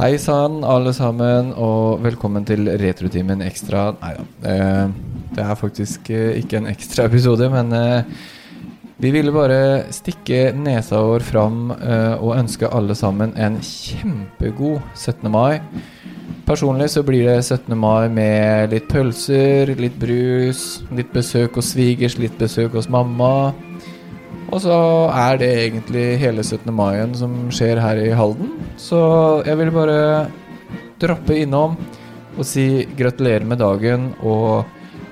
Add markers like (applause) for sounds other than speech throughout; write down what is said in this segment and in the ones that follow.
Hei sann, alle sammen, og velkommen til Retrotimen ekstra. Nei da. Eh, det er faktisk eh, ikke en ekstra episode, men eh, vi ville bare stikke nesa vår fram og ønske alle sammen en kjempegod 17. mai. Personlig så blir det 17. mai med litt pølser, litt brus, litt besøk hos svigers, litt besøk hos mamma. Og så er det egentlig hele 17. maien som skjer her i Halden. Så jeg vil bare droppe innom og si gratulerer med dagen og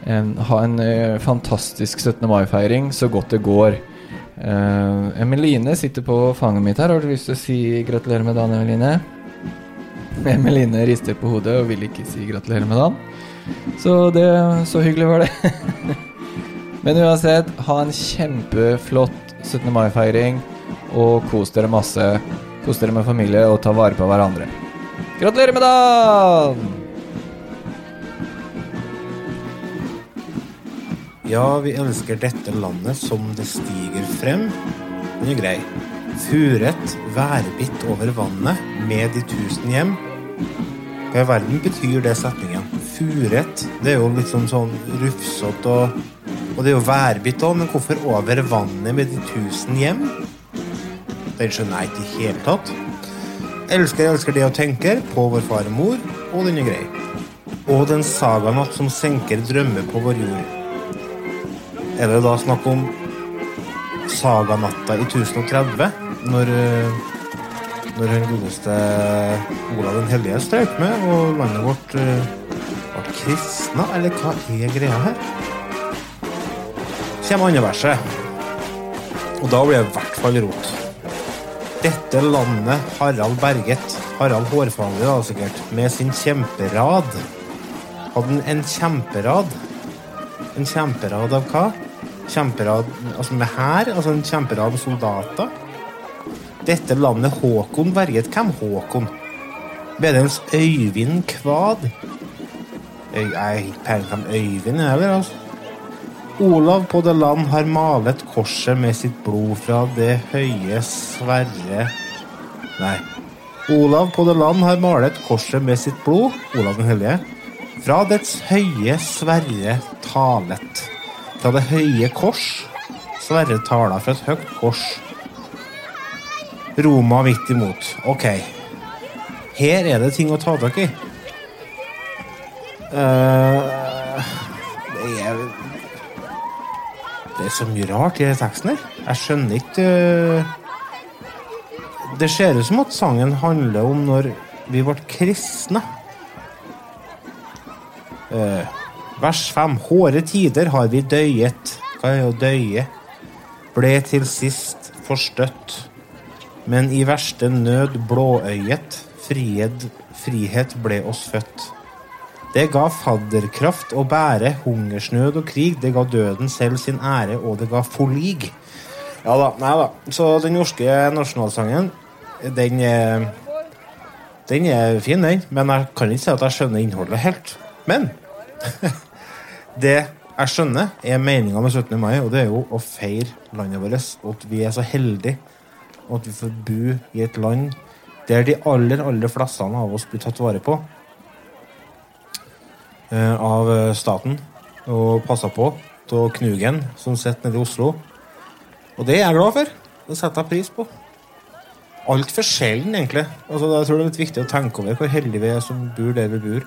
en, ha en eh, fantastisk 17. mai-feiring så godt det går. Eh, Emeline sitter på fanget mitt her. Har du lyst til å si gratulerer med dagen, Emeline? Emeline rister på hodet og vil ikke si gratulerer med dagen. Så det Så hyggelig var det. (laughs) Men uansett, ha en kjempeflott 17. mai-feiring, og kos dere masse. Kos dere med familie og ta vare på hverandre. Gratulerer med dagen! Ja, vi elsker dette landet som det stiger frem. Den er grei. Furet, værbitt over vannet, med de tusen hjem. Hva i verden betyr det setningen? Furet, det er jo liksom sånn rufsete og Og det er jo værbitt òg, men hvorfor over vannet med de tusen hjem? Den skjønner jeg ikke i hele tatt. Elsker, elsker det og tenker på vår far og mor, og den er grei. Og den saganatt som senker drømmer på vår jord. Er det da snakk om saganatta i 1030, når, eh, når den godeste Olav den hellige strøk med, og landet vårt eh, ble kristna, eller hva er greia her? Kommer andre verset, og da blir det i hvert fall rot. Dette landet Harald berget, Harald Hårfagre da sikkert, med sin kjemperad. Hadde han en kjemperad? En kjemperad av hva? Kjemperad altså med hær? Altså en kjemperad med soldater? Dette landet Håkon berget. Hvem Håkon? Bedens Øyvind Kvad? Jeg har ikke peiling på Øyvind er, altså. Olav på det land har malet korset med sitt blod fra det høye Sverre Nei. Olav på det land har malet korset med sitt blod, Olav den hellige, fra dets høye Sverre talet. Fra det høye kors. Sverre tala fra et høyt kors. Roma midt imot. Ok. Her er det ting å ta tak i. Eh, det er Det er så mye rart i den teksten her. Jeg skjønner ikke eh, Det ser ut som at sangen handler om når vi ble kristne. Eh, vers 5. Hårde tider har vi døyet. Hva er å døye? Ble til sist forstøtt. Men i verste nød blåøyet. Frihet, frihet ble oss født. Det ga fadderkraft å bære hungersnød og krig. Det ga døden selv sin ære, og det ga forlig. Ja da, nei da. Så den norske nasjonalsangen, den er Den er fin, den. Men jeg kan ikke si at jeg skjønner innholdet helt. Men (laughs) det jeg skjønner, er meninga med 17. mai, og det er jo å feire landet vårt. Og at vi er så heldige, og at vi får bo i et land der de aller, aller fleste av oss blir tatt vare på av eh, staten og passa på av Knugen, som sitter nede i Oslo. Og det er jeg glad for. Det setter jeg pris på. Altfor sjelden, egentlig. Altså, jeg tror det er litt viktig å tenke over hvor heldige vi er som bor der vi bor,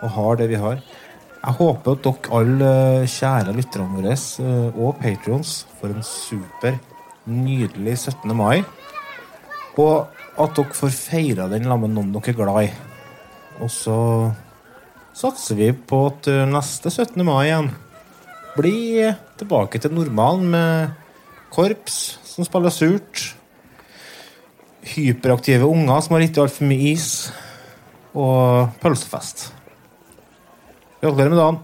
og har det vi har. Jeg håper at dere alle eh, kjære lytterne våre eh, og patrions får en super, nydelig 17. mai. Og at dere får feira den sammen med noen dere er glad i. Og så satser vi på at eh, neste 17. mai igjen blir tilbake til normalen med korps som spiller surt, hyperaktive unger som har spist altfor mye is, og pølsefest. Gratulerer med dagen.